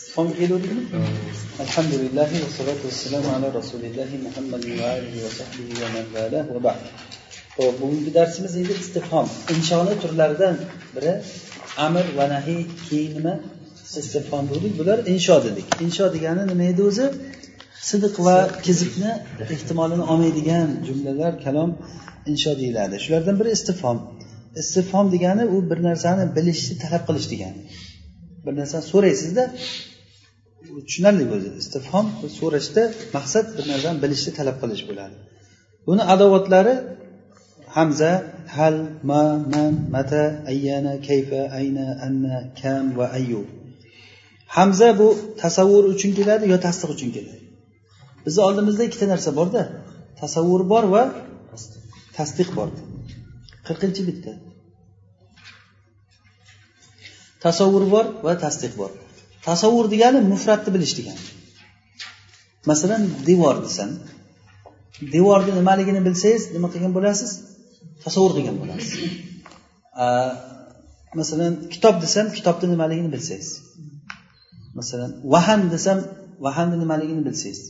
istifhom keluvdikmi alhamdulillahi vasalatu vassalamu ala rasulillahi muhammadin va alihi va sahbihi va man valah va ba'd. Ho'p bugungi darsimiz endi istifhom. Inshoni turlaridan biri amr va nahiy keyin nima? Istifhom dedik. Bular insho dedik. Insho degani nima edi o'zi? Sidiq va kizibni ehtimolini olmaydigan jumlalar kalom insho deyiladi. Shulardan biri istifhom. Istifhom degani u bir narsani bilishni talab qilish degani. Bir narsani so'raysizda tushunarli o'zi istifhom so'rashda maqsad bir narsani bilishni talab qilish bo'ladi. Buni adovatlari hamza hal ma man mata ayyana kayfa ayna anna kam va ayyu hamza bu tasavvur uchun keladi yo tasdiq uchun keladi? Bizni oldimizda ikkita narsa borda. Tasavvur bor va tasdiq bor. Qirqinchi bitta. Tasavvur bor va tasdiq bor. Tasavvur degani mufratni bilish degani. Masalan devor desam devorni nimaligini bilsangiz nima qilgan bo'lasiz? Tasavvur qilgan bo'lasiz. Masalan kitob desam kitobni nimaligini bilsangiz. Masalan vahan desam vahanni nimaligini bilsangiz.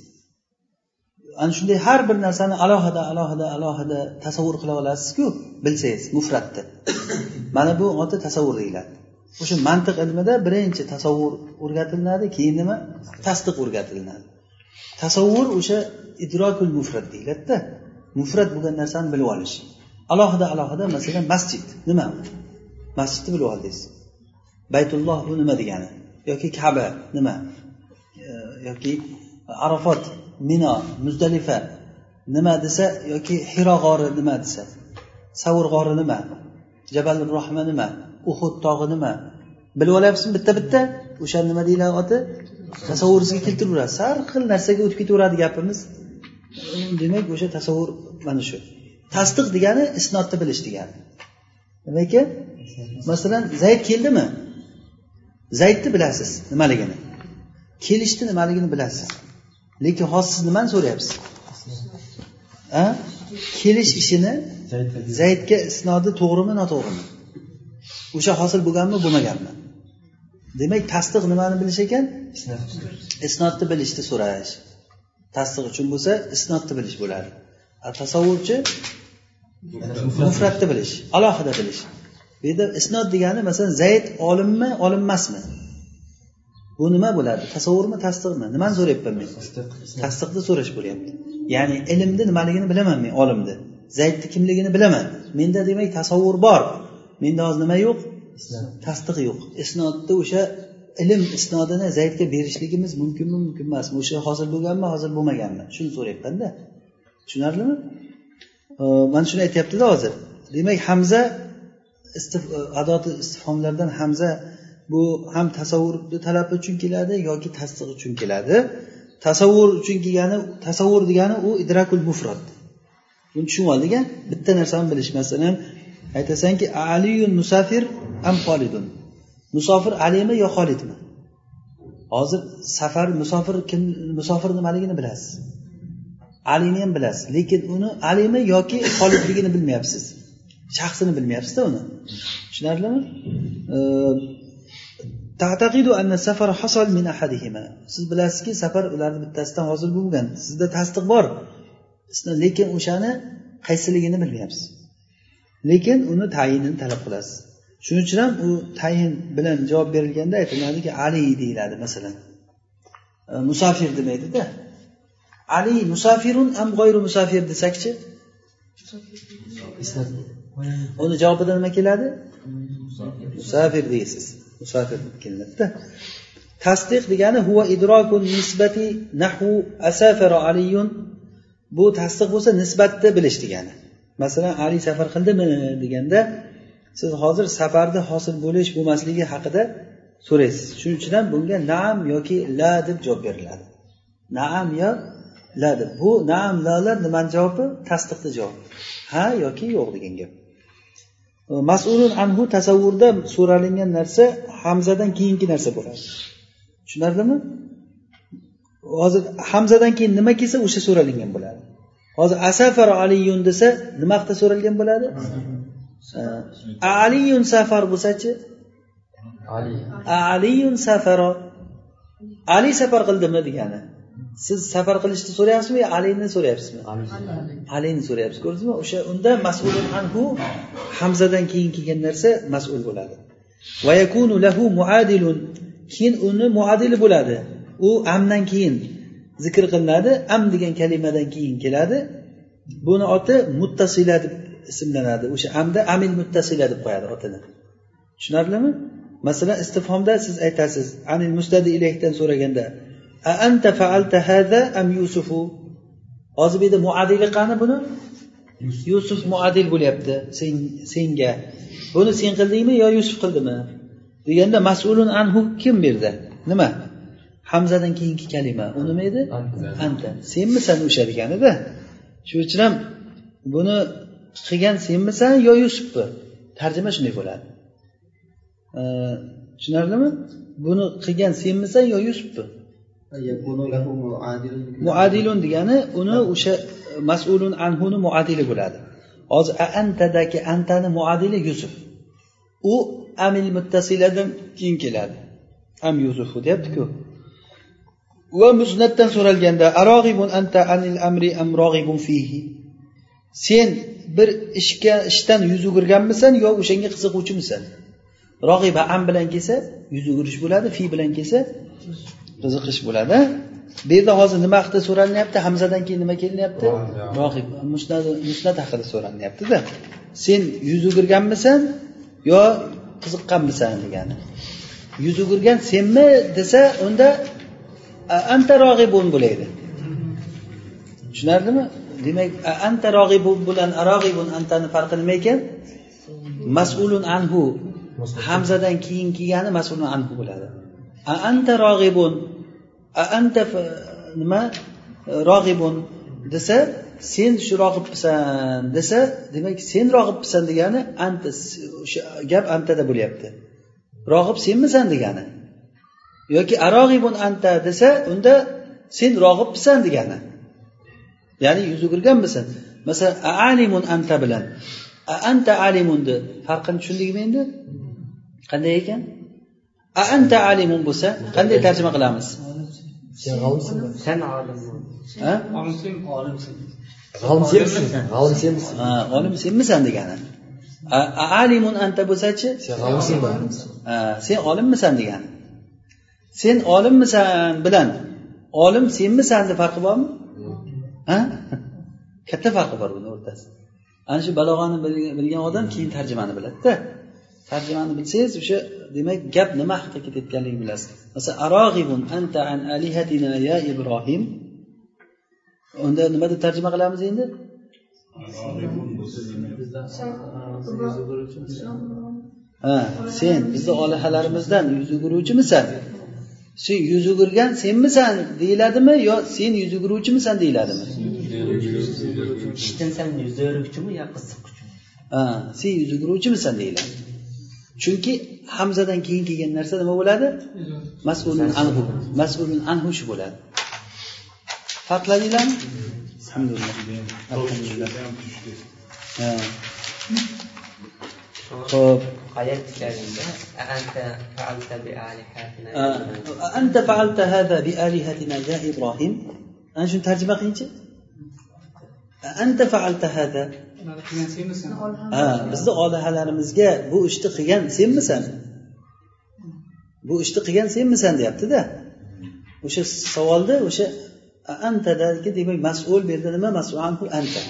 Ana shunday har bir narsani alohida alohida alohida tasavvur qila olasizku bilsangiz mufratni mana bu oti tasavvur deyiladi o'sha mantiq ilmida birinchi tasavvur o'rgatilinadi keyin nima? Tasdiq o'rgatilinadi tasavvur o'sha idrokul mufrat deyiladida. Mufrat bo'lgan narsani bilib olish. Alohida alohida masalan masjid. Nima? Masjidni bilib oldingiz. Baytulloh bu nima degani? Yoki kaba nima? Yoki arafot mino muzdalifa nima desa yoki hiro g'ori nima desa? Savur g'ori nima? Jabal rohma nima? Uhud tog'i nima? Bilib olyapsizmi? Bitta bitta. O'sha nima deyiladi oti? Tasavvuringizga keltiraverasiz har xil narsaga o'tib ketaveradi gapimiz. Demak o'sha tasavvur mana shu. Tasdiq degani isnodni bilish degani. Nima ekan masalan zayd keldimi? Zaydni bilasiz nimaligini. Kelishni nimaligini bilasiz. Lekin hozir siz nimani so'rayapsiz? Kelish ishini zaydga isnodi to'g'rimi noto'g'rimi o'sha hosil bo'lganmi bo'lmaganmi? Demak tasdiq nimani bilish ekan? Isnodni bilishni so'rash. Tasdiq uchun bo'lsa isnodni bilish bo'ladi tasavvurchi mufratni bilish alohida bilish. Bu yerda isnod degani masalan zayd olimmi olim emasmi bu nima bo'ladi? Tasavvurmi tasdiqmi? Nimani so'rayapman men? Tasdiqni so'rash bo'lyapti. Ya'ni ilmni nimaligini bilaman men olimni. Zaydni kimligini bilaman. Menda demak tasavvur bor. Menda hozir nima yo'q? Tasdiq yo'q. Isnodni o'sha ilm isnodini zaydga berishligimiz mumkinmi mumkin emasmi? O'sha hozir bo'lganmi hozir bo'lmaganmi? Shuni so'rayapmanda tushunarlimi? Mana shuni aytyaptida hozir. Demak hamza adoti istifhomlardan hamza bu ham tasavvurni talabi uchun keladi yoki tasdiq uchun keladi. Tasavvur uchun kelgani tasavvur degani u idrakul mufrat buni tushunib oldik bitta narsani bilish masalan aytasanki aliyun musafir am xolidun. Musofir alimi yo xolidmi hozir safar musofir kim musofir nimaligini bilasiz. Alini ham bilasiz lekin uni alimi yoki xolidligini bilmayapsiz. Shaxsini bilmayapsizda uni. Tushunarlimi? Siz bilasizki safar ularni bittasidan hosil bo'lgan. Sizda tasdiq bor. Lekin o'shani qaysiligini bilmayapsiz. Lekin uni tayinini talab qilasiz. Shuning uchun ham u tayin bilan javob berilganda aytiladiki ali deyiladi masalan. E, musafir demaydida. Ali musafirun am g'oyru musafir desakchi? Uni javobida nima keladi? Musafir deysiz. Musafir deb keladida tasdiq degani huva idrokun nisbati nahu asafara aliyun. Bu tasdiq bo'lsa nisbatni bilish degani. Masalan ali safar qildimi deganda siz hozir safarni hosil bo'lish bo'lmasligi haqida so'raysiz. Shuning uchun ham bunga naam yoki la deb javob beriladi. Naam yo la deb. Bu naam lalar nimani javobi? Tasdiqni javobi ha yoki yo'q degan gap. Masulun anhu tasavvurda so'ralingan narsa hamzadan keyingi narsa bo'ladi. Tushunarlimi? Hozir hamzadan keyin nima kelsa o'sha so'ralingan bo'ladi. Hozir asafar aliyun desa nima haqida so'ralgan bo'ladi? Aliyun safar bo'lsachi? Aliyun safaro. Ali safar qildimi degani. Siz safar qilishni so'rayapsizmi yo alini so'rayapsizmi alini so'rayapsiz ko'rdingizmi? O'sha unda mas'ulun anhu hamzadan keyin kelgan narsa mas'ul bo'ladi. Lahu muadilun. Keyin uni muadili bo'ladi. U amdan keyin zikr qilinadi am degan kalimadan keyin keladi. Buni oti muttasila deb ismlanadi. O'sha amda amil muttasila deb qo'yadi otini. Tushunarlimi? Masalan istifhomda siz aytasiz anil mustadi ilayhdan so'raganda a anta faalta hada am yusufu? Hozir bu yerda muadili qani buni? Yusuf. Muadil bo'lyapti sen senga. Buni sen qildingmi yo yusuf qildimi? Deganda mas'ulun anhu kim bu yerda nima hamzadan keyingi kalima u nima edi? Anta senmisan o'sha deganida shuning uchun ham buni qilgan senmisan yo yusufmi tarjima shunday bo'ladi. Tushunarlimi? Buni qilgan senmisan yo yusufmi muadilun degani uni o'sha mas'ulun anhuni muadili bo'ladi. Hozir antadagi antani muadili yusuf. U amil muttasiladan keyin keladi. Am yusufu deyaptiku va musnatdan so'ralganda arog'ibun anta anil amri am rog'ibun fihi? Sen bir ishga ishdan yuz o'girganmisan yo o'shanga qiziquvchimisan? Rog'iba am bilan kelsa yuz o'girish bo'ladi fi bilan kelsa qiziqish bo'ladi. Bu yerda hozir nima haqida so'ralinyapti? Hamzadan keyin nima kelinyapti? Rog'ib. Musnat haqida so'ralinyaptida. Sen yuz o'girganmisan yo qiziqqanmisan? degani. Yuz o'girgan senmi? desa unda anta rog'ibun bo'ladi tushunarlimi? Demak anta rog'ibun bilan arog'ibun antani farqi nima ekan? Mas'ulun anhu. Hamzadan keyin kelgani mas'ulun anhu bo'ladi. A anta rog'ibun a anta nima? Rog'ibun desa sen shu rog'ibsan desa demak sen rog'ibsan degani anta o'sha gap antada bo'lyapti. Rog'ib senmisan degani. Yoki arog'ibun anta desa unda sen rog'ibsan degani. Ya'ni yuz o'girganmisan. Masalan alimun anta bilan. A anta alimunni farqini tushundingmi endi qanday ekan? A anta alimun bo'lsa qanday tarjima qilamiz? Sen olimsan. Sen olimsan olim senmisan olim senmisan olim senmisan degani. Alimun anta bo'lsachi? Sen olimmisan degani sen olimmisan bilan. Olim senmisanni farqi bormi? Ha? Katta farqi bor buni o'rtasida ana shu balog'ani bilgan odam keyin tarjimani biladida. Tarjimani bilsangiz o'sha demak gap nima haqida ketayotganligini bilasiz masalan arog'ibun anta an alihatina ya ibrohim unda nima deb tarjima qilamiz endi? Ha sen bizni olihalarimizdan yuz o'giruvchimisan sen yuz o'girgan senmisan deyiladimi yo sen yuz o'giruvchimisan deyiladimi? Ishdan sen yuz o'giruvchimi yo qiziquvchimi ha sen yuz o'giruvchimisan deyiladi. Chunki hamzadan keyin kelgan narsa nima bo'ladi? Mas'ulun anhu. Mas'ulun anhu shu bo'ladi. Farqladinglarmi? Alhamdulillah ho'p anta faalta ah, hada bi alihatina ya ibrohim ana shuni tarjima qilingchi. Anta faalta ha ah, bizni olihalarimizga bu ishni qilgan senmisan? Bu ishni qilgan senmisan deyaptida. O'sha savolni o'sha antadagi demak mas'ul bu yerda nima? Mas'ul anta.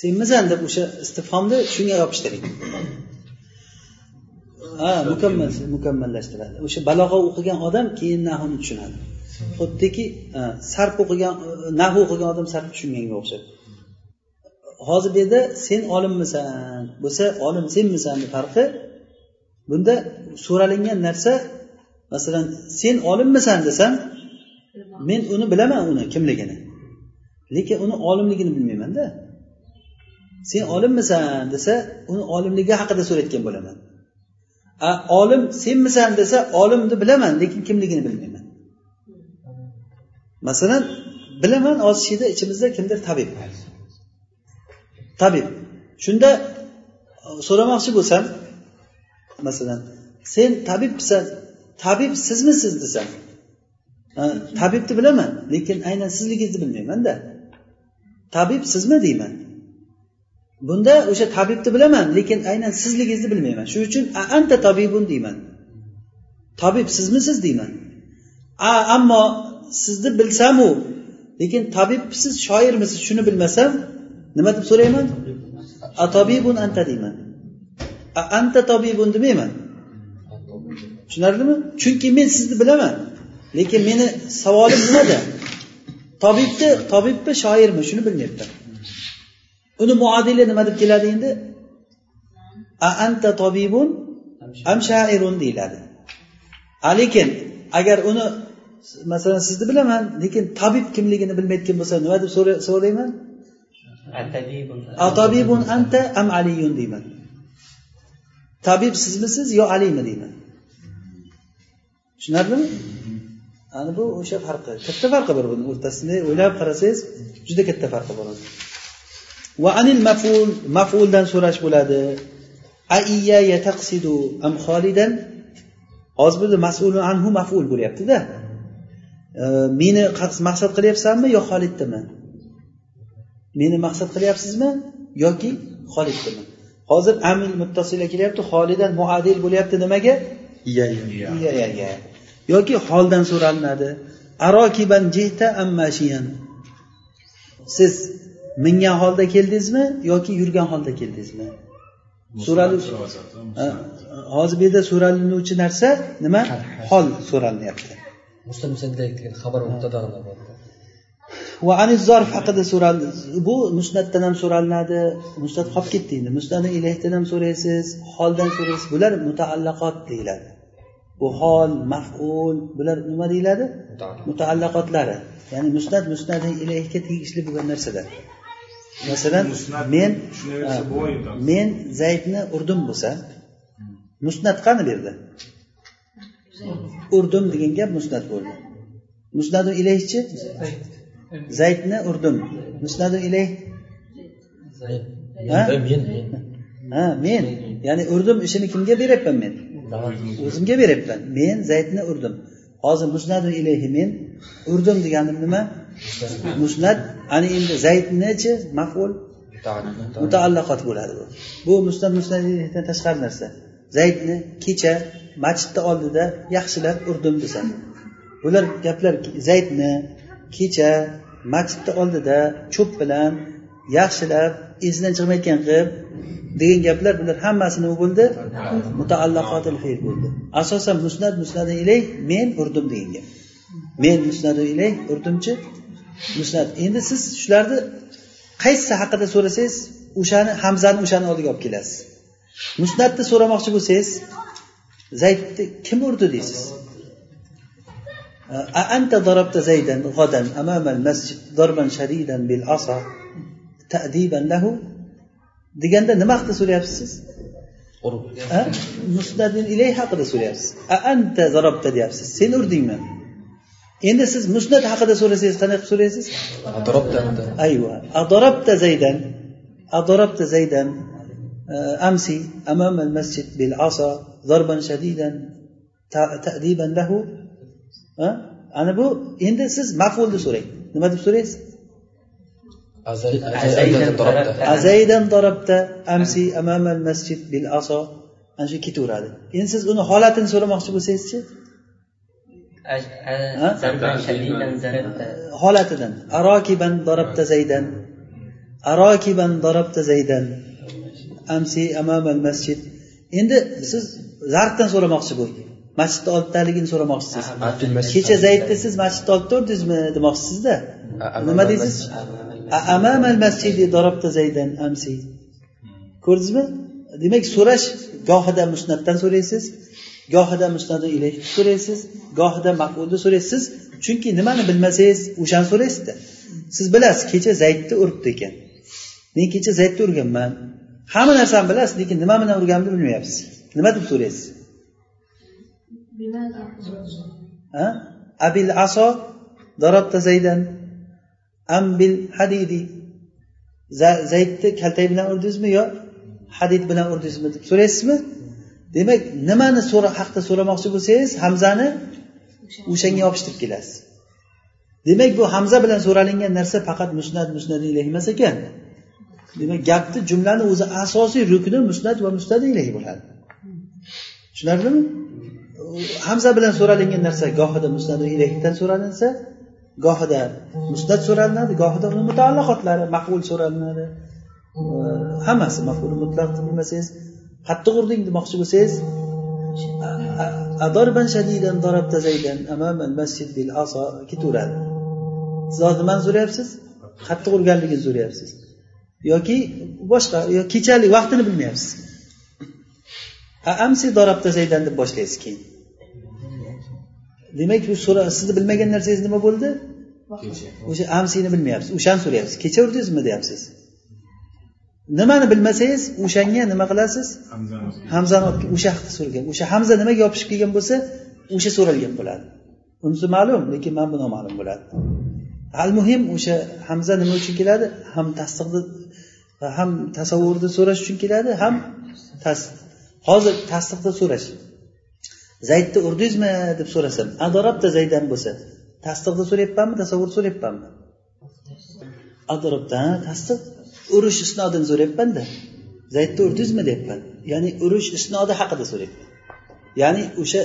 Senmisan deb o'sha istifhomni shunga yopishtiring. Ha mukammal mukammallashtiradi. O'sha balog'a o'qigan odam keyin nahuni tushunadi. Xuddiki sarf o'qigan nahu o'qigan odam sarf tushunganga o'xshaydi. Hozir bu yerda sen olimmisan bo'lsa olim senmisanni farqi bunda so'ralingan narsa masalan sen olimmisan desam men uni bilaman uni kimligini. Lekin uni olimligini bilmaymanda. Sen olimmisan desa uni olimligi haqida so'rayotgan bo'laman. Olim senmisan desa olimni bilaman lekin kimligini bilmayman. Masalan bilaman ozishida ichimizda kimdir tabib. Tabib. Shunda e, so'ramoqchi bo'lsam masalan sen tabibsan tabib sizmisiz desam tabibni bilaman lekin aynan sizligingizni bilmaymanda. Tabib sizmi deyman. Bunda o'sha tabibni bilaman lekin aynan sizligingizni bilmayman. Shuning uchun anta tabibun deyman. Tabib sizmisiz? deyman. A ammo sizni bilsamu lekin tabibsiz shoirmisiz? Shuni bilmasam nima deb so'rayman? A tabibun anta deyman. A anta tabibun demayman. Tushunarlimi? Chunki men sizni bilaman lekin meni savolim nimada? Tabibni tabibmi shoirmi? Shuni bilmayapman. Uni muadili nima deb keladi endi? A anta tobibun am shairun deyiladi. Lekin agar uni masalan sizni bilaman lekin tabib kimligini bilmayotgan bo'lsa nima deb so'rayman? Atabibun anta am aliyun deyman. Tabib sizmisiz yo aliymi deyman? Tushunarlimi? Ana bu o'sha farqi. Katta farqi bor buni o'rtasida. O'ylab qarasangiz juda katta farqi bor va anil maful mafuldan so'rash bo'ladi. Aiya taqsidu am xolidan hozir burada masulun anhu maful bo'lyaptida. Meni maqsad qilyapsanmi yo xoliddimi meni maqsad qilyapsizmi yoki xoliddimi hozir amil muttasila kelyapti holidan muadil bo'lyapti nimaga? Iya iya iya. Yoki holdan so'ralinadi arokiban jihta ammashiyan siz mingan holda keldingizmi yoki yurgan holda keldingizmi? So'rali hozir bu yerda so'ralinuvchi narsa nima? Hol so'ralinyapti. Xabar va ani zorf haqida so'raldi bu musnatdan ham so'ralinadi. Musnat qolib ketdi endi. Musnat ilayhdan ham so'raysiz holdan so'raysiz. Bular mutaallaqot deyiladi. Bu hol maful bular nima deyiladi? Mutaallaqotlari. Ya'ni musnat musnat ilayhga tegishli bo'lgan narsalar masalan men men zaydni urdim bo'lsa musnat qani bu yerda urdim degan gap musnat bo'ldi. Musnadu ilayhchi zaydni urdim musnadu ilayh? Ha? Men ya'ni urdim ishini kimga beryapman men? O'zimga beryapman men zaydni urdim hozir musnadu ilayhi men. Urdim deganim nima? Musnat ana endi zaydnichi maful. Mutaallaqot. Bo'ladi bu. Bu musnat musnatdan tashqari narsa. Zaydni kecha masjidni oldida yaxshilab urdim desam bular gaplar zaydni kecha masjidni oldida cho'p bilan yaxshilab esidan chiqmayotgan qilib degan gaplar bular hammasi nima bo'ldi mutaallaqotil fe'l bo'ldi asosan musnat musnadi ilay men urdim degan gap men musnadu ilay urdimchi musnat endi siz shularni qaysi haqida so'rasangiz o'shani hamzani o'shani oldiga olib kelasiz musnatni so'ramoqchi bo'lsangiz zaydni kim urdi deysiz أأنت ضربت زيدا غدا أمام المسجد ضربا شديدا بالعصا تأديبا له. ديجاندا نمخت سوليابسس أه؟ مسدد إليه حق سوليابس أأنت ضربت ديابسس سين أردين من؟ إن سيز مسدد حق سوليابسس خنق سوليابسس أضربت أنت. أيوة. أضربت زيدا. أضربت زيدا أه، أمسي أمام المسجد بالعصا ضربا شديدا تأديبا له. أه؟ أنا بو إن سيز مفعول سوري نمخت سوليابسس azaydan darabta amsi amamal masjid bil aso. Ana shu ketaveradi. Endi siz uni holatini so'ramoqchi bo'lsangizchi? Holatidan. Arokiban darabta zaydan. Arokiban darabta zaydan. Amsi amamal masjid. Endi siz zarbdan so'ramoqchi bu masjidni olddaligini so'ramoqchisiz. Kecha zaydni siz masjidni oldida urdingizmi demoqchisizda. Nima deysiz ko'rdingizmi demak so'rash gohida musnatdan so'raysiz gohida musnadi ilayh so'raysiz gohida mafulni so'raysiz. Chunki nimani bilmasangiz o'shani so'raysizda. Siz bilasiz kecha zaydni uribdi ekan. Men kecha zaydni urganman. Hamma narsani bilasiz lekin nima bilan urganimni bilmayapsiz. Nima deb so'raysiz? Abil aso darabta zaydan am bil hadidi zaydni kaltak bilan urdingizmi yo hadid bilan urdingizmi deb so'raysizmi? Demak nimani so'ra haqda so'ramoqchi bo'lsangiz hamzani o'shanga yopishtirib kelasiz. Demak bu hamza bilan so'ralingan narsa faqat musnat musnad ilayhi emas ekan. Demak gapni jumlani o'zi asosiy rukni musnat va musnad ilayhi bo'ladi. Tushunarlimi? Hamza bilan so'ralingan narsa gohida musnad ilayhidan so'ralinsa gohida musnat so'ralinadi gohida uni mutaallaqotlari maqbul so'ralinadi. Hammasi maful mutlaq bilmasangiz qattiq urding demoqchi bo'lsangiz adorban shadidan darabta zaydan amamal masjid bil aso ketaveradi siz hozir nimani so'rayapsiz qattiq urganligini so'rayapsiz yoki boshqa yo kechalik vaqtini bilmayapsiz amsi darabta zaydan deb boshlaysiz keyin demak bu sizni bilmagan narsangiz nima bo'ldi o'sha amsini bilmayapsiz. O'shani so'rayapsiz. Kecha urdingizmi deyapsiz. Nimani bilmasangiz o'shanga nima qilasiz? Hamzani o'sha haqida so'ragan o'sha hamza nimaga yopishib kelgan bo'lsa o'sha so'ralgan bo'ladi. Unisi ma'lum lekin mana bu noma'lum bo'ladi. Al muhim o'sha hamza nima uchun keladi? Ham tasdiqni ham tasavvurni so'rash uchun keladi ham hozir tasdiqni so'rash. Zaydni urdingizmi deb so'rasam adorobda zaydan bo'lsa tasdiqni so'rayapmanmi tasavvur so'rayapmanmi? Adorobda tasdiq urush isnodini so'rayapmanda. Zaydni urdingizmi deyapman ya'ni urush isnodi haqida so'rayapman. Ya'ni o'sha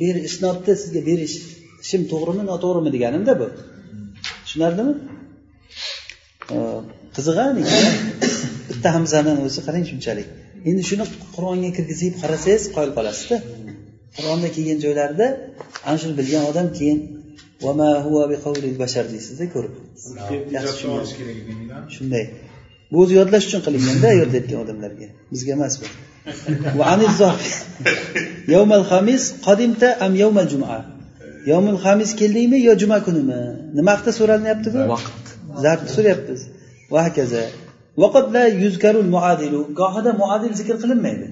ber isnodni sizga berishim to'g'rimi noto'g'rimi deganimda bu. Tushunarlimi qiziq bitta hamzani o'zi qarang shunchalik. Endi shuni qur'onga kirgizib qarasangiz qoyil qolasizda. Qur'onda kelgan joylarida ana shuni bilgan odam keyin bashar deysizda ko'rib. Shunday. Bu o'zi yodlash uchun qilinganda yerda aytgan odamlarga. Bizga emas bu. Yovmal hamis qodimta am yovmal juma? Yovmul hamis keldingmi yo juma kunimi? Nima haqida so'ralinyapti bu? Vaqt. Zabni so'rayapmiz. Va hokazo gohida muadil zikr qilinmaydi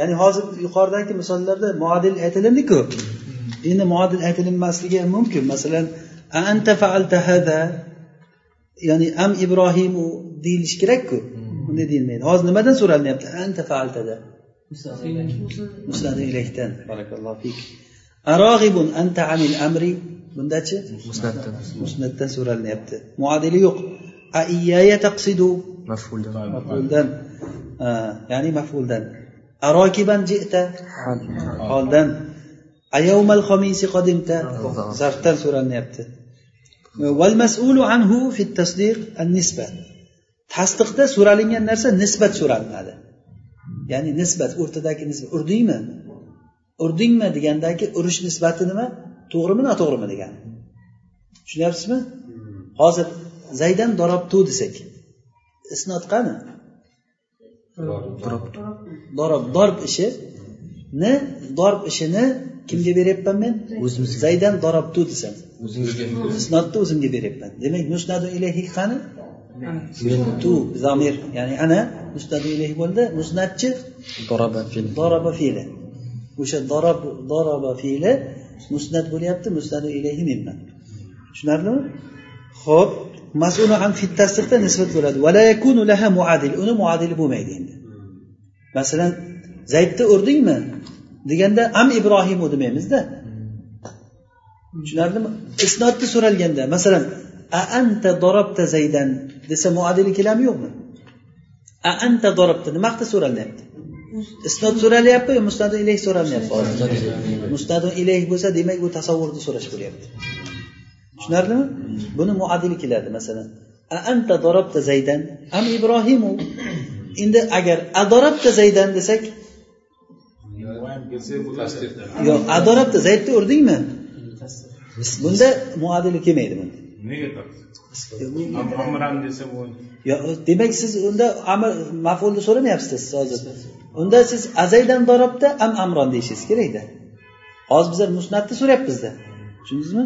ya'ni hozir yuqoridagi misollarda muadil aytilindiku. Endi muadil aytilinmasligi ham mumkin. Masalan anta faalta hada ya'ni am ibrohimu? deyilishi kerakku. Bunday deyilmaydi? Hozir nimadan so'ralinyapti anta faaltada musnadu ilayhdan barakallohu fik. Arog'ibun anta anil amri? Bundachi? Musnatdan musnatdan so'ralinyapti muadili yo'q. Aiyaya taqsidu? Mafuldan. Ya'ni mafuldan arokiban jita. Holdan. Ayovmal xomisi qodimta zarfdan so'ralinyapti. Val mas'ulu anhu fi tasdiq an nisba tasdiqda so'ralingan narsa nisbat so'ralinadi. Ya'ni nisbat o'rtadagi nisbat. Urdingmi? Urdingmi degandagi urish nisbati nima? To'g'rimi noto'g'rimi degani. Tushunyapsizmi? Hozir zaydan dorobtu desak isnot qani dorob dorb ishini dorb ishini kimga beryapman men? O'zimizga. Zaydan dorobtu desam. O'zingizga isnotni o'zimga beryapman. Demak musnadu ilayhi qani? Tu zamir. Ya'ni ana musnadu ilayhi bo'ldi. Musnatchi doroba fe'li doroba fe'li o'sha dorob doroba fe'li musnat bo'lyapti. Musnadu ilayhi menman. Tushunarlimi? Ho'p mas'ulu an fit tasdiqda nisbat bo'ladi. Vala yakunu laha muadil. Uni muadili bo'lmaydi endi. Masalan zaydni urdingmi deganda am ibrohimu demaymizda. Tushunarlimi? Isnodni so'ralganda masalan a anta dorobta zaydan? desa muadili keladimi yo'qmi? A anta dorobta nima haqida so'ralinyapti isnod so'ralyapti yo musnadu ilayh so'ralinyapti musnadu ilayh bo'lsa demak bu tasavvurni so'rash bo'lyapti tushunarlimi? Buni muadili keladi masalan a anta dorobta zaydan? Am ibrohimu. Endi agar adorabta zaydan? desak yo'q adorabta zaydni urdingmi bunda muadili kelmaydi bunda. Demak siz unda amr mafulni so'ramayapsiz siz hozir. Unda siz azaydan dorobda am amron deyishingiz kerakda. Hozir bizlar musnatni so'rayapmizda. Tushundingizmi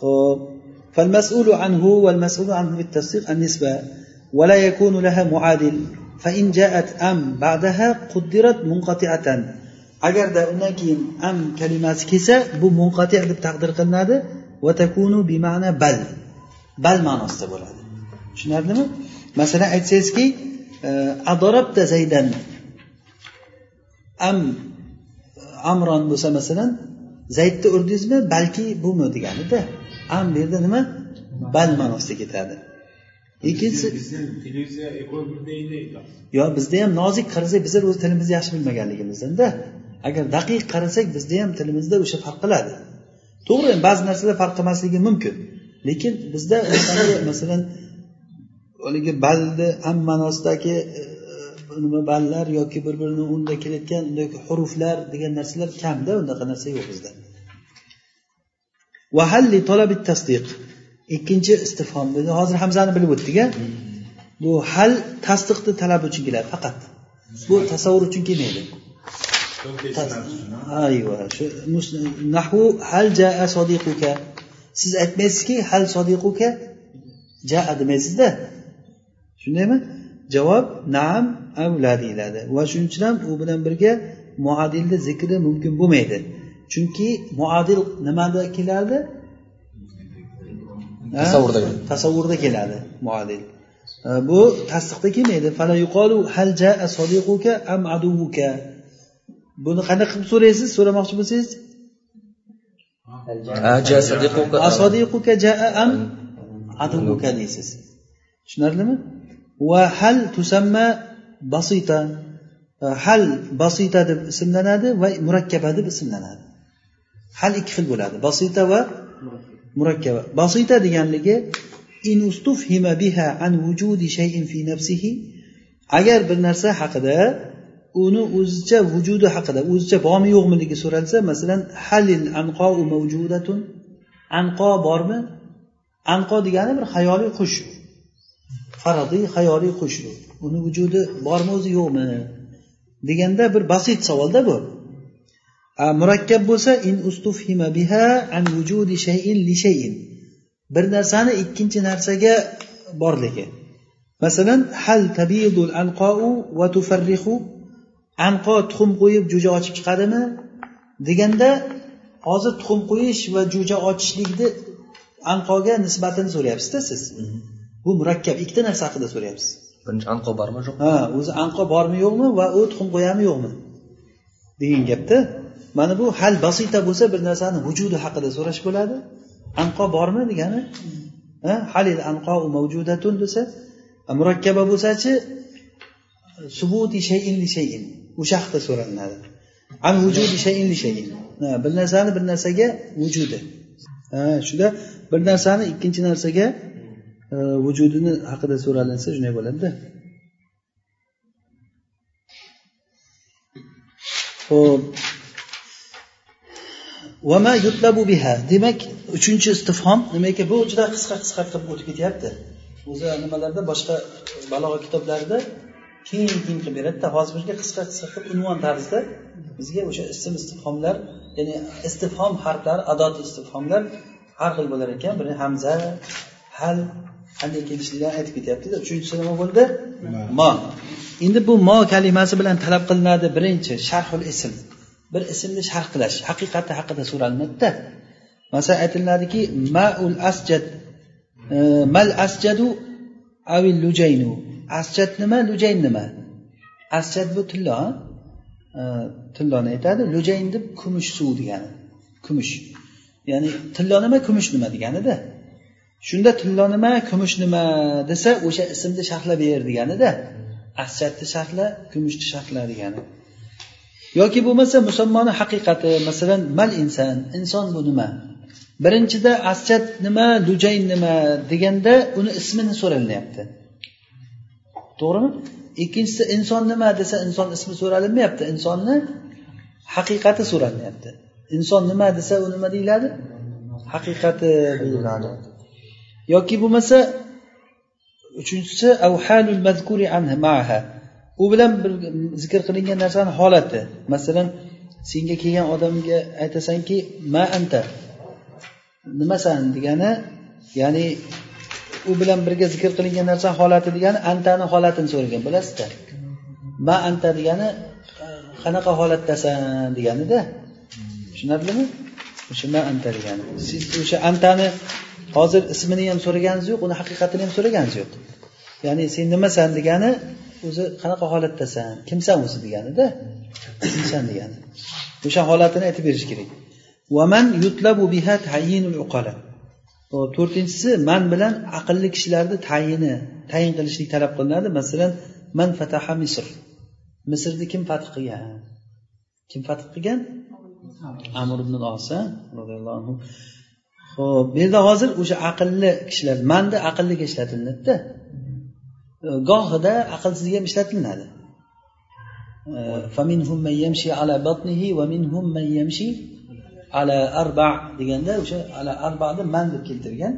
خب. فالمسؤول عنه والمسؤول عنه في النسبة ولا يكون لها معادل. فإن جاءت أم بعدها قدرت منقطعة. أجر دا أنكين أم كلمة كسا بو منقطع بتقدر قلنادة وتكون بمعنى بل. بل ما نستبول هذا. شو نعلم مثلا أتسيسكي آه، أضربت زيدا. أم أمرا مثلا زيدت أرديزم بلكي بو مدقانة ده. Am bu yerda nima? Bal ma'nosida ketadi. Ikkinchisi yo bizda ham nozik qarasak bizlar o'z tilimizni yaxshi bilmaganligimizda agar daqiq qarasak bizda ham tilimizda o'sha farq qiladi. To'g'ri ba'zi narsalar farq qilmasligi mumkin lekin bizda masalan haligi balni am ma'nosidagi e, nima ballar yoki bir birini unda kelayotgan huruflar degan narsalar kamda unaqa narsa yo'q bizda vahalli tolabit tasdiq. Ikkinchi istifhom dedi. Hozir hamzani bilib o'tdik a bu hal tasdiqni talab uchun keladi faqat. Bu tasavvur uchun kelmaydi. Ayva shu nahu hal jaa sodiquka. Siz aytmaysizki hal sodiquka jaa demaysizda. Shundaymi? Javob naam avla deyiladi. Va shuning uchun ham u bilan birga muadilni zikri mumkin bo'lmaydi chunki muadil nimada keladi tasavvurda tasavvurda keladi muadil. Bu tasdiqda kelmaydi hal jaa sodiquka am aduvuka buni qanday qilib so'raysiz? So'ramoqchi bo'lsangiz sodiquka jaa am aduvuka deysiz. Tushunarlimi? Va hal tusamma basita? Hal basita deb ismlanadi va murakkaba deb ismlanadi hal ikki xil bo'ladi. Basita va murakkaba basita deganligi in ustufhima biha an vujudi shay'in fi nafsihi. Agar bir narsa haqida uni o'zicha vujudi haqida o'zicha bormi yo'qmiligi so'ralsa masalan halil anqo mavjudatun? Anqo bormi? Anqo degani bir xayoliy qush. Faradiy xayoliy qush. Uni vujudi bormi o'zi yo'qmi? Deganda bir basit savolda bu. Murakkab bo'lsa in ustufhima biha an vujudi shayin li shayin. Bir narsani ikkinchi narsaga borligi. Masalan hal tabidul anqou va tufarrihu anqo tuxum qo'yib jo'ja ochib chiqadimi? Deganda hozir tuxum qo'yish va jo'ja ochishlikni anqoga nisbatini so'rayapsizda siz. Bu murakkab ikkita narsa haqida so'rayapsiz. Birinchi anqo bormi yo'qmi? Ha o'zi anqo bormi yo'qmi va u tuxum qo'yadimi yo'qmi? Degan gapda mana bu hal basita bo'lsa bir narsani vujudi haqida so'rash bo'ladi. Anqo bormi degani? Halil anqo mavjudatun desa murakkaba bo'lsachi subuti shayin li shayin. O'sha haqida so'ralinadi. An vujudi shayin li shayin. Bir narsani bir narsaga vujudi. Shunda bir narsani ikkinchi narsaga e, vujudini haqida so'ralinsa shunday bo'ladida. Ho'p vama yutlabu biha demak uchinchi istifhom nima ekan bu juda qisqa qisqa qilib o'tib ketyapti. O'zi nimalarda? Boshqa balog'a kitoblarida keyin keyin qilib beradida. Hozir bizga qisqa qisqa qilib unvon tarzida bizga o'sha ism istifhomlar ya'ni istifhom harflari adot istifhomlar har xil bo'lar ekan. Biri hamza hal qanday kelishligiini aytib ketyaptida. Uchinchisi nima bo'ldi? Mo endi bu mo kalimasi bilan talab qilinadi. Birinchi sharhul ism bir ismni sharh qilish. Haqiqati haqida so'ralinadida masalan aytiladiki maul asjad e, mal asjadu avil lujaynu. Asjad nima lujayn nima? Asjad bu tillo e, tilloni aytadi lujayn deb kumush suv degani. Kumush. Ya'ni tillo nima kumush nima deganida. Shunda tillo nima kumush nima desa o'sha ismni sharhlab ber deganida. Asjadni sharhla kumushni sharhla degani. Yoki bo'lmasa musammoni haqiqati masalan mal inson inson bu nima? Birinchida asjad nima lujayn nima deganda uni ismini so'ralinyapti. To'g'rimi? Ikkinchisi inson nima desa inson ismi so'ralinmayapti. Insonni haqiqati so'ralinyapti. Inson nima desa u nima deyiladi? Haqiqati deyiladi. Yoki bo'lmasa uchinchisi u bilan bir zikr qilingan narsani holati. Masalan senga kelgan odamga aytasanki ma anta nimasan? degani ya'ni u bilan birga zikr qilingan narsa holati degani antani holatini so'ragan bilasizda ma anta degani qanaqa holatdasan? deganida. Tushunarlimi? O'sha ma anta degani. Siz o'sha antani hozir ismini ham so'raganingiz yo'q uni haqiqatini ham so'raganingiz yo'q. Ya'ni sen nimasan degani o'zi qanaqa holatdasan? Kimsan o'zi deganida kimsan degani o'sha holatini aytib berish kerak. Vaman yutlabu biha tayyinul uqala. To'rtinchisi man bilan aqlli kishilarni tayini tayin qilishlik talab qilinadi. Masalan man fataha misr. Misrni kim fath qilgan? Kim fath qilgan? Amr ibn osa roziyallohu anhu. Ho'p bu yerda hozir o'sha aqlli kishilar manda aqlliga ishlatilinadida gohida aqlsizga ham ishlatilinadi ala arba deganda o'sha ala arbani man deb keltirgan.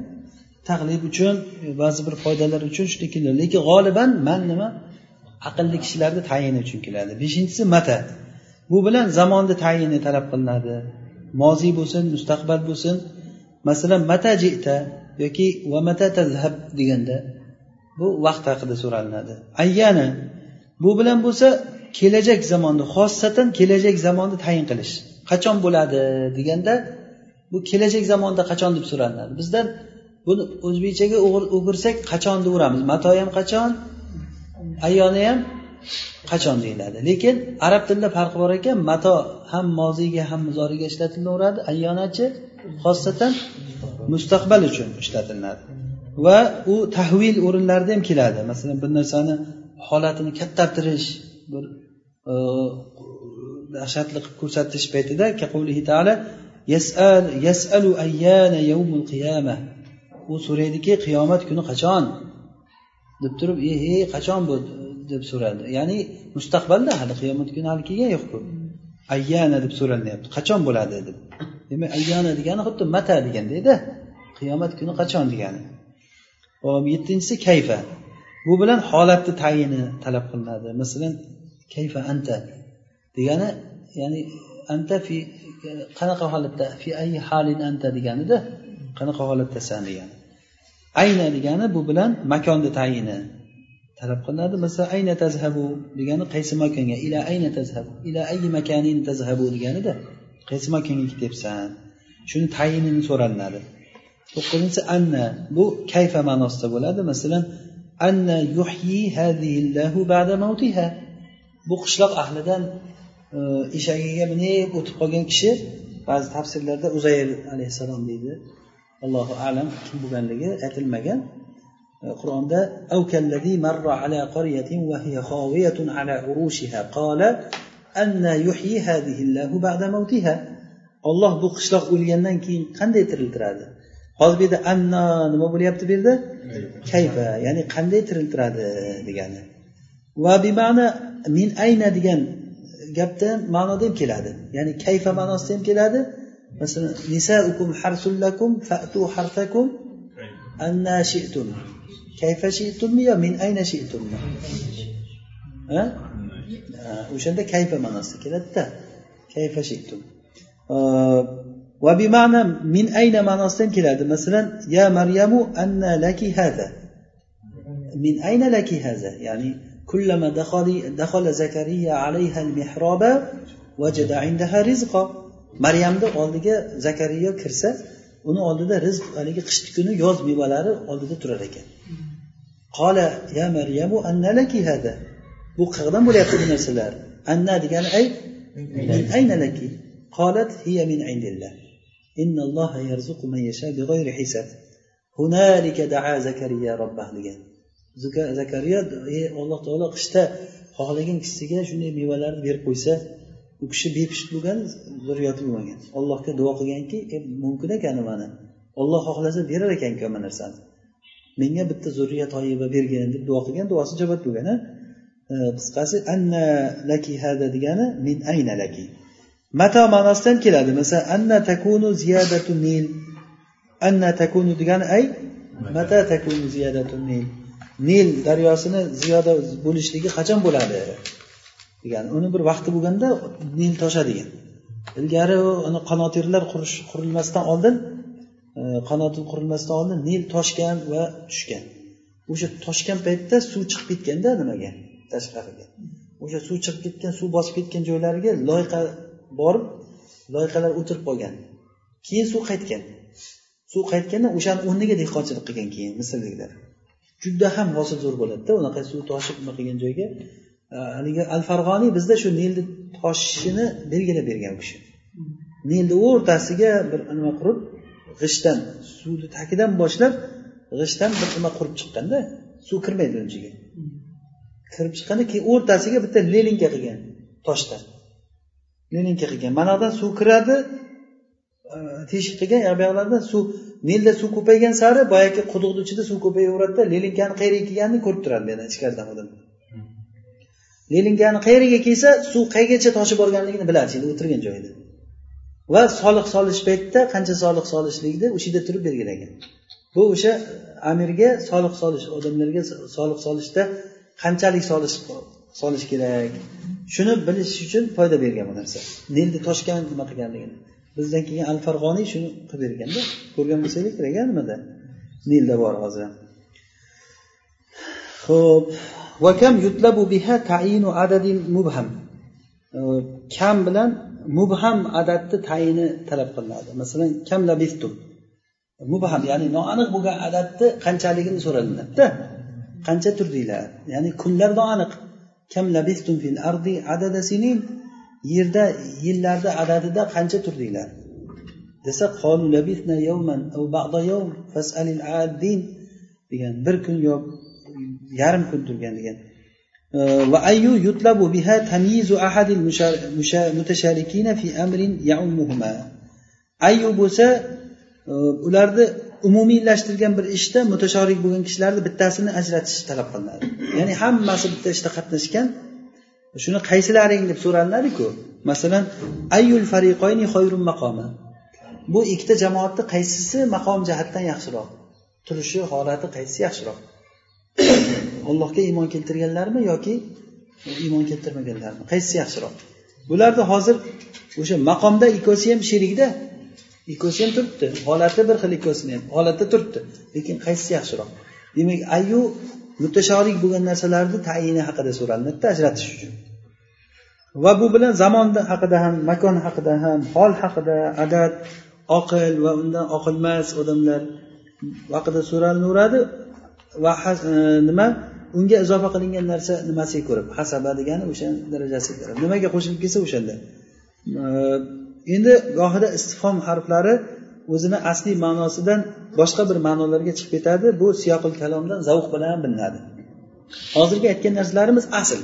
Taqlid uchun ba'zi bir foydalar uchun shunday keladi. Lekin g'oliban man nima? Aqlli kishilarni tayini uchun keladi. Beshinchisi mata. Bu bilan zamonni tayini talab qilinadi. Moziy bo'lsin mustaqbal bo'lsin. Masalan mata jita yoki va mata tazhab deganda bu vaqt haqida so'ralinadi. Ayyani bu bilan bo'lsa kelajak zamonni xossatan kelajak zamonni tayin qilish qachon bo'ladi deganda bu kelajak zamonda qachon deb so'ralinadi. Bizdan buni o'zbekchaga o'girsak qachon deyaveramiz mato ham qachon? Ayyoni ham qachon deyiladi. Lekin arab tilida farqi bor ekan mato ham moziyga ham muzoriga ishlatilaveradi. Ayyonachi xossatan mustaqbal uchun ishlatilinadi va u tahvil o'rinlarida ham keladi. Masalan bir narsani holatini kattartirish bir e, dahshatli qilib ko'rsatish paytida taala yasal yasalu ayyana yawmul qiyama. U so'raydiki qiyomat kuni qachon? deb turib e he qachon bu? deb so'radi. Ya'ni mustaqbalda hali qiyomat kuni hali kelgani yo'qku. Ayyana deb so'ralinyapti. Qachon bo'ladi? deb. Demak ayyana degani xuddi mata degandayda qiyomat kuni qachon? degani. Hop yettinchisi kayfa? Bu bilan holatni tayini talab qilinadi. Masalan kayfa anta? Degani ya'ni anta fi qanaqa holatda? Fi ay halin anta deganida qanaqa holatdasan degani. Ayna degani bu bilan makonni tayini talab qilinadi. Masalan ayna tazhabu degani qaysi makonga? Ila ayna tazhabu? Ila ayi makanin tazhabu deganida qaysi makonga ketyapsan shuni tayinini so'ralinadi. To'qqizinchisi anna bu kayfa ma'nosida bo'ladi? Masalan anna yuhyi hadihillahu ba'da mavtiha. Bu qishloq ahlidan e, eshagiga minib o'tib qolgan kishi ba'zi tafsirlarda uzayr alayhissalom deydi. Allohu alam kim bo'lganligi aytilmagan. E, Qur'onda avkallazi marra ala qaryatin va hiya khawiyatun ala urushiha. Qala anna yuhyi hadhihi Allahu ba'da mavtiha. Olloh bu qishloq o'lgandan keyin qanday tiriltiradi? Hozir bu yerda anna nima bo'lyapti bu yerda? Kayfa? ya'ni qanday tiriltiradi degani. Va bima'na min ayna? degan gapda ma'noda ham keladi. Ya'ni kayfa? ma'nosida ham keladi. Masalan nisaukum harsullakum fa'tu harfakum anna shi'tum. Kayfa shi'tummi yo min ayna shi'tummi o'shanda kayfa? ma'nosida keladida. Kayfa shi'tum va bima'na min ayna ma'nosida ham keladi masalan ya maryamu anna laki hada min ayna laki hada ya'ni كلما دخل دخل زكريا عليها المحراب وجد عندها رزقا maryamni oldiga zakariya kirsa uni oldida rizq haligi qishki kuni yoz mevalari oldida turar ekan qola ya maryamu anna laki hada bu qayerdan bo'lyapti bu narsalar anna degani ay min ayna laki qolat hiya min indillah إن الله yarzuqu man yasha بغير hisab. هنالك دعا zakariya ربه degan. Zakariya ey alloh taolo qishda xohlagan kishisiga shunday mevalarni berib qo'ysa u kishi bepusht bo'lgan zurriyati bo'lmagan. Allohga duo qilganki e, mumkin ekan mana. Olloh xohlasa berar ekanku hamma narsani. Menga bitta zurriyat toyiba bergin deb duo qilgan duosi ijobat bo'lgan qisqasi anna laki hada degani min ayna laki? Mato ma'nosidan keladi. Masalan anna takunu ziyadatu nil anna takunu degani ay? Mata takunu ziyadatu nil nil daryosini ziyoda bo'lishligi qachon bo'ladi? Degani uni bir vaqti bo'lganda nil toshadigan. Ilgari uni qanotirlar qurish qurilmasdan oldin e, qurilmasidan qurilmasdan oldin nil toshgan va tushgan. O'sha toshgan paytda suv chiqib ketganda nimaga? Tashqariga. O'sha suv chiqib ketgan suv bosib ketgan joylariga loyqa borib loyqalar o'tirib qolgan keyin suv qaytgan. Suv qaytganda o'shani o'rniga dehqonchilik qilgan keyin misrliklar. Juda ham hosil zo'r bo'ladida unaqa suv toshib nima qilgan joyga haligi al farg'oniy bizda shu nilni toshishini belgilab bergan u kishi. Nilni o'rtasiga bir nima qurib g'ishtdan suvni tagidan boshlab g'ishtdan bir nima qurib chiqqanda suv kirmaydi uni ichiga kirib chiqqanda keyin o'rtasiga bitta lelinka qilgan toshdan lelinka qilgan mana buyoqdan suv kiradi. Teshik qilgan bu yoqlardan suv nilda suv ko'paygan sari boyagi quduqni ichida suv ko'payaveradida lelinkani qayerga kelganini ko'rib turadi yana ichkaridan odam. Lelinkani qayeriga kelsa suv qayergacha toshib borganligini biladi. Endi o'tirgan joyida. Va soliq solish paytida qancha soliq solishlikni o'sha yerda turib belgilagan bu o'sha amirga soliq solish odamlarga soliq solishda qanchalik solish solish kerak. Shuni bilish uchun foyda bergan bu narsa. Nilni toshkent nima qilganligini. Bizdan keyin al farg'oniy shuni qilib berganda ko'rgan bo'lsanglar kerak a nimada? Nilda bor hozir. Ho'p vakam yutlabu biha tayinu adadin mubham. Kam bilan mubham adadni tayini talab qilinadi. Masalan kam labistum mubham ya'ni noaniq bo'lgan adadni qanchaligini so'ralinadida qancha turdinglar? Ya'ni kunlar noaniq. Kam labistum fil ardi adada sinin? Yerda yillarni adadida qancha turdinglar? Desa qolu labisna yawman aw ba'da yawm fas'alil adin degan bir kun yo yarim kun turgan degan. Va ayyu yutlabu biha tamyizu ahadil mutasharikina fi amrin ya'ummuhuma. Ayyu bo'lsa ularni umumiylashtirgan bir ishda mutashorik bo'lgan kishilarni bittasini ajratish talab qilinadi. Ya'ni hammasi bitta ishda qatnashgan. Shuni qaysilaring deb so'ralinadiku masalan ayyul fariqoyni xoyrun maqomi? Bu ikkita jamoatni qaysisi maqom jihatdan yaxshiroq? Turishi holati qaysisi yaxshiroq? Allohga iymon keltirganlarmi yoki iymon keltirmaganlarmi? Qaysisi yaxshiroq? Bularni hozir o'sha maqomda ikkovsi ham sherikda. Ikkovsi ham turibdi. Holati bir xil ikkovsini ham holatda turibdi. Lekin qaysisi yaxshiroq? Demak ayu mutashorik bo'lgan narsalarni tayini haqida so'ralinadida ajratish uchun. Va bu bilan zamon haqida ham makon haqida ham hol haqida adad oqil va undan oqilmas odamlar haqida so'ralinaveradi va e, nima? Unga izofa qilingan narsa nimasiga ko'ra hasaba degani o'sha darajasiga ko'ra nimaga qo'shilib kelsa o'shanda. E, endi gohida istifhom harflari o'zini asliy ma'nosidan boshqa bir ma'nolarga chiqib ketadi. Bu siyoqil kalomdan zavq bilan bilinadi. Hozirgi aytgan narsalarimiz asl.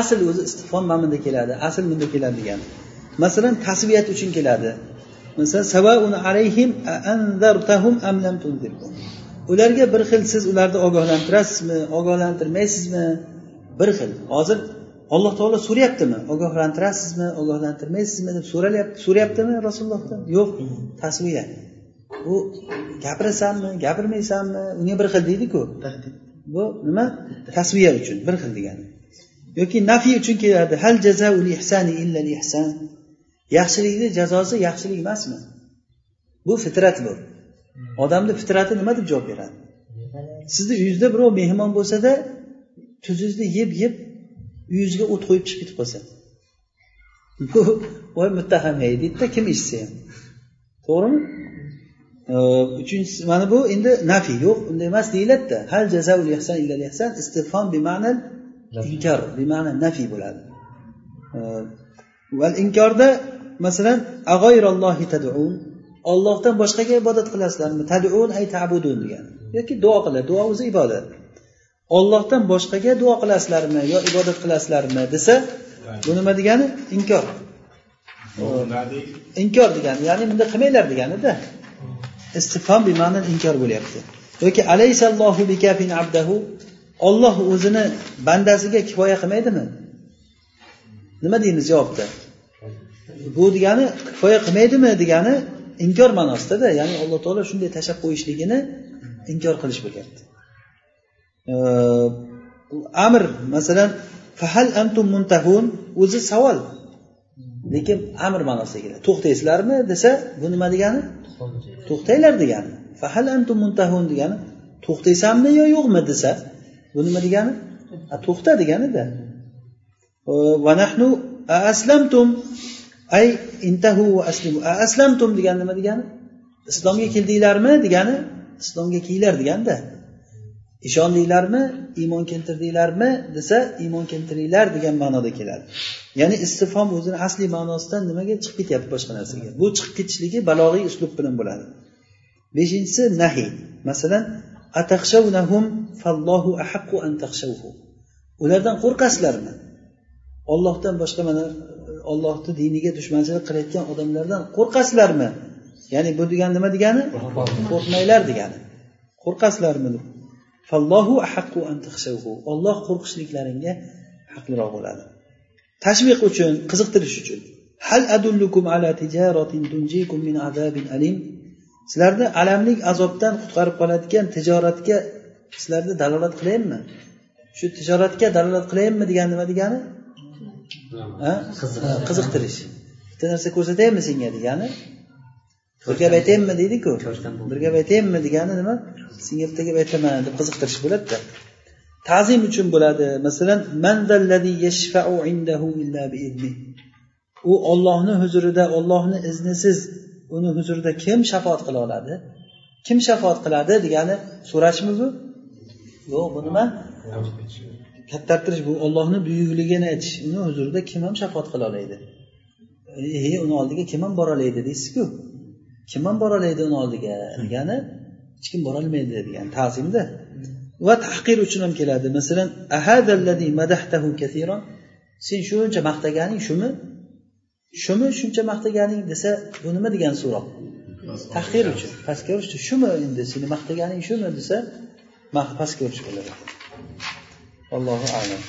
Asl o'zi istifhom mana bunda keladi asl bunda keladi degani. Masalan tasviyat uchun keladi. Masalan alayhim am lam ularga bir xil siz ularni ogohlantirasizmi ogohlantirmaysizmi? Bir xil. Hozir alloh taolo so'rayaptimi ogohlantirasizmi? Ogohlantirmaysizmi deb so'ralyapti so'rayaptimi rasulullohdan? Yo'q tasviya. U gapirasanmi gapirmaysanmi? Unga bir xil deydiku. Bu nima? Tasviya uchun bir xil degani. Yoki nafiy uchun keladi. Hal jazaul ihsani illa ihsan. Yaxshilikni jazosi yaxshilik emasmi? Bu fitrat bu. Odamni fitrati nima deb javob beradi? Sizni uyingizda birov mehmon bo'lsada tuzingizni yeb yeb uyingizga o't qo'yib chiqib ketib qolsa. Bu voy muttaham ey deydida kim eshitsa ham. To'g'rimi? Uchinchisi mana bu endi nafiy yo'q unday emas deyiladida. Hal jazaul ihsan illa ihsan istifhom bima'nal inkor bima'na nafiy bo'ladi. Val inkorda masalan ag'oyrallohi tadun ollohdan boshqaga ibodat qilasizlarmi? Tadun ay tabudun degani yoki duo qiladi duo o'zi ibodat ollohdan boshqaga duo qilasizlarmi yo ibodat qilasizlarmi desa bu nima degani? Inkor. Inkor degani ya'ni bunday qilmanglar deganida. Istifhom bima'nil inkor bo'lyapti. Yoki alaysallohu bikafin abdahu olloh o'zini bandasiga kifoya qilmaydimi? Nima deymiz javobda? Bu degani kifoya qilmaydimi degani inkor ma'nosidada ya'ni alloh taolo shunday tashlab qo'yishligini inkor qilish bo'lyapti amr masalan fahal antum muntahun o'zi savol. Lekin amr ma'nosida keladi. To'xtaysizlarmi desa bu nima degani? To'xtanglar degani. Fahal antum muntahun degani. To'xtaysanmi yo yo'qmi desa bu nima degani? To'xta deganida va nahnu aslamtum. Ay intahu va aslimu. Aslamtum degani nima degani? Islomga keldinglarmi degani? Islomga kelinglar deganda ishondinglarmi iymon keltirdinglarmi desa iymon keltiringlar degan ma'noda keladi. Ya'ni istifhom o'zini asliy ma'nosidan nimaga chiqib ketyapti boshqa narsaga? Bu chiqib ketishligi balog'iy uslub bilan bo'ladi. Beshinchisi nahiy. Masalan fallohu an ulardan qo'rqasizlarmi? Ollohdan boshqa mana ollohni diniga dushmanchilik qilayotgan odamlardan qo'rqasizlarmi? Ya'ni bu degani nima degani? Qo'rqmanglar degani. Qo'rqasizlarmi fallohu an olloh qo'rqishliklaringga haqliroq bo'ladi. Tashviq uchun qiziqtirish uchun. Hal adullukum ala tijaratin tunjikum min azabin alim. Sizlarni alamlik azobdan qutqarib qoladigan tijoratga sizlarni dalolat qilayinmi shu tijoratga dalolat qilayinmi degani nima degani? Qiziqtirish. Bitta narsa ko'rsataymi senga degani bir gap aytayinmi deydiku. Bir gap aytayinmi degani nima? Senga bitta gap aytaman deb qiziqtirish bo'ladida. Ta'zim uchun bo'ladi. Masalan u ollohni huzurida ollohni iznisiz uni huzurida kim shafoat qila oladi? Kim shafoat qiladi degani so'rashmi bu yo'q bu nima? Kattartirish bu ollohni buyukligini aytish. Uni huzurida kim ham shafoat qila oladi e uni oldiga kim ham bora oladi deysizku kim ham bora oladi uni oldiga? Degani hech kim borolmaydi degan ta'zimda va tahqir uchun ham keladi. Masalan sen shuncha maqtaganing shumi shumi shuncha maqtaganing desa bu nima degan so'roq? Tahqir uchun pastga urishdi shumi endi seni maqtaganing shumi desa pastga urish ekan allohu alam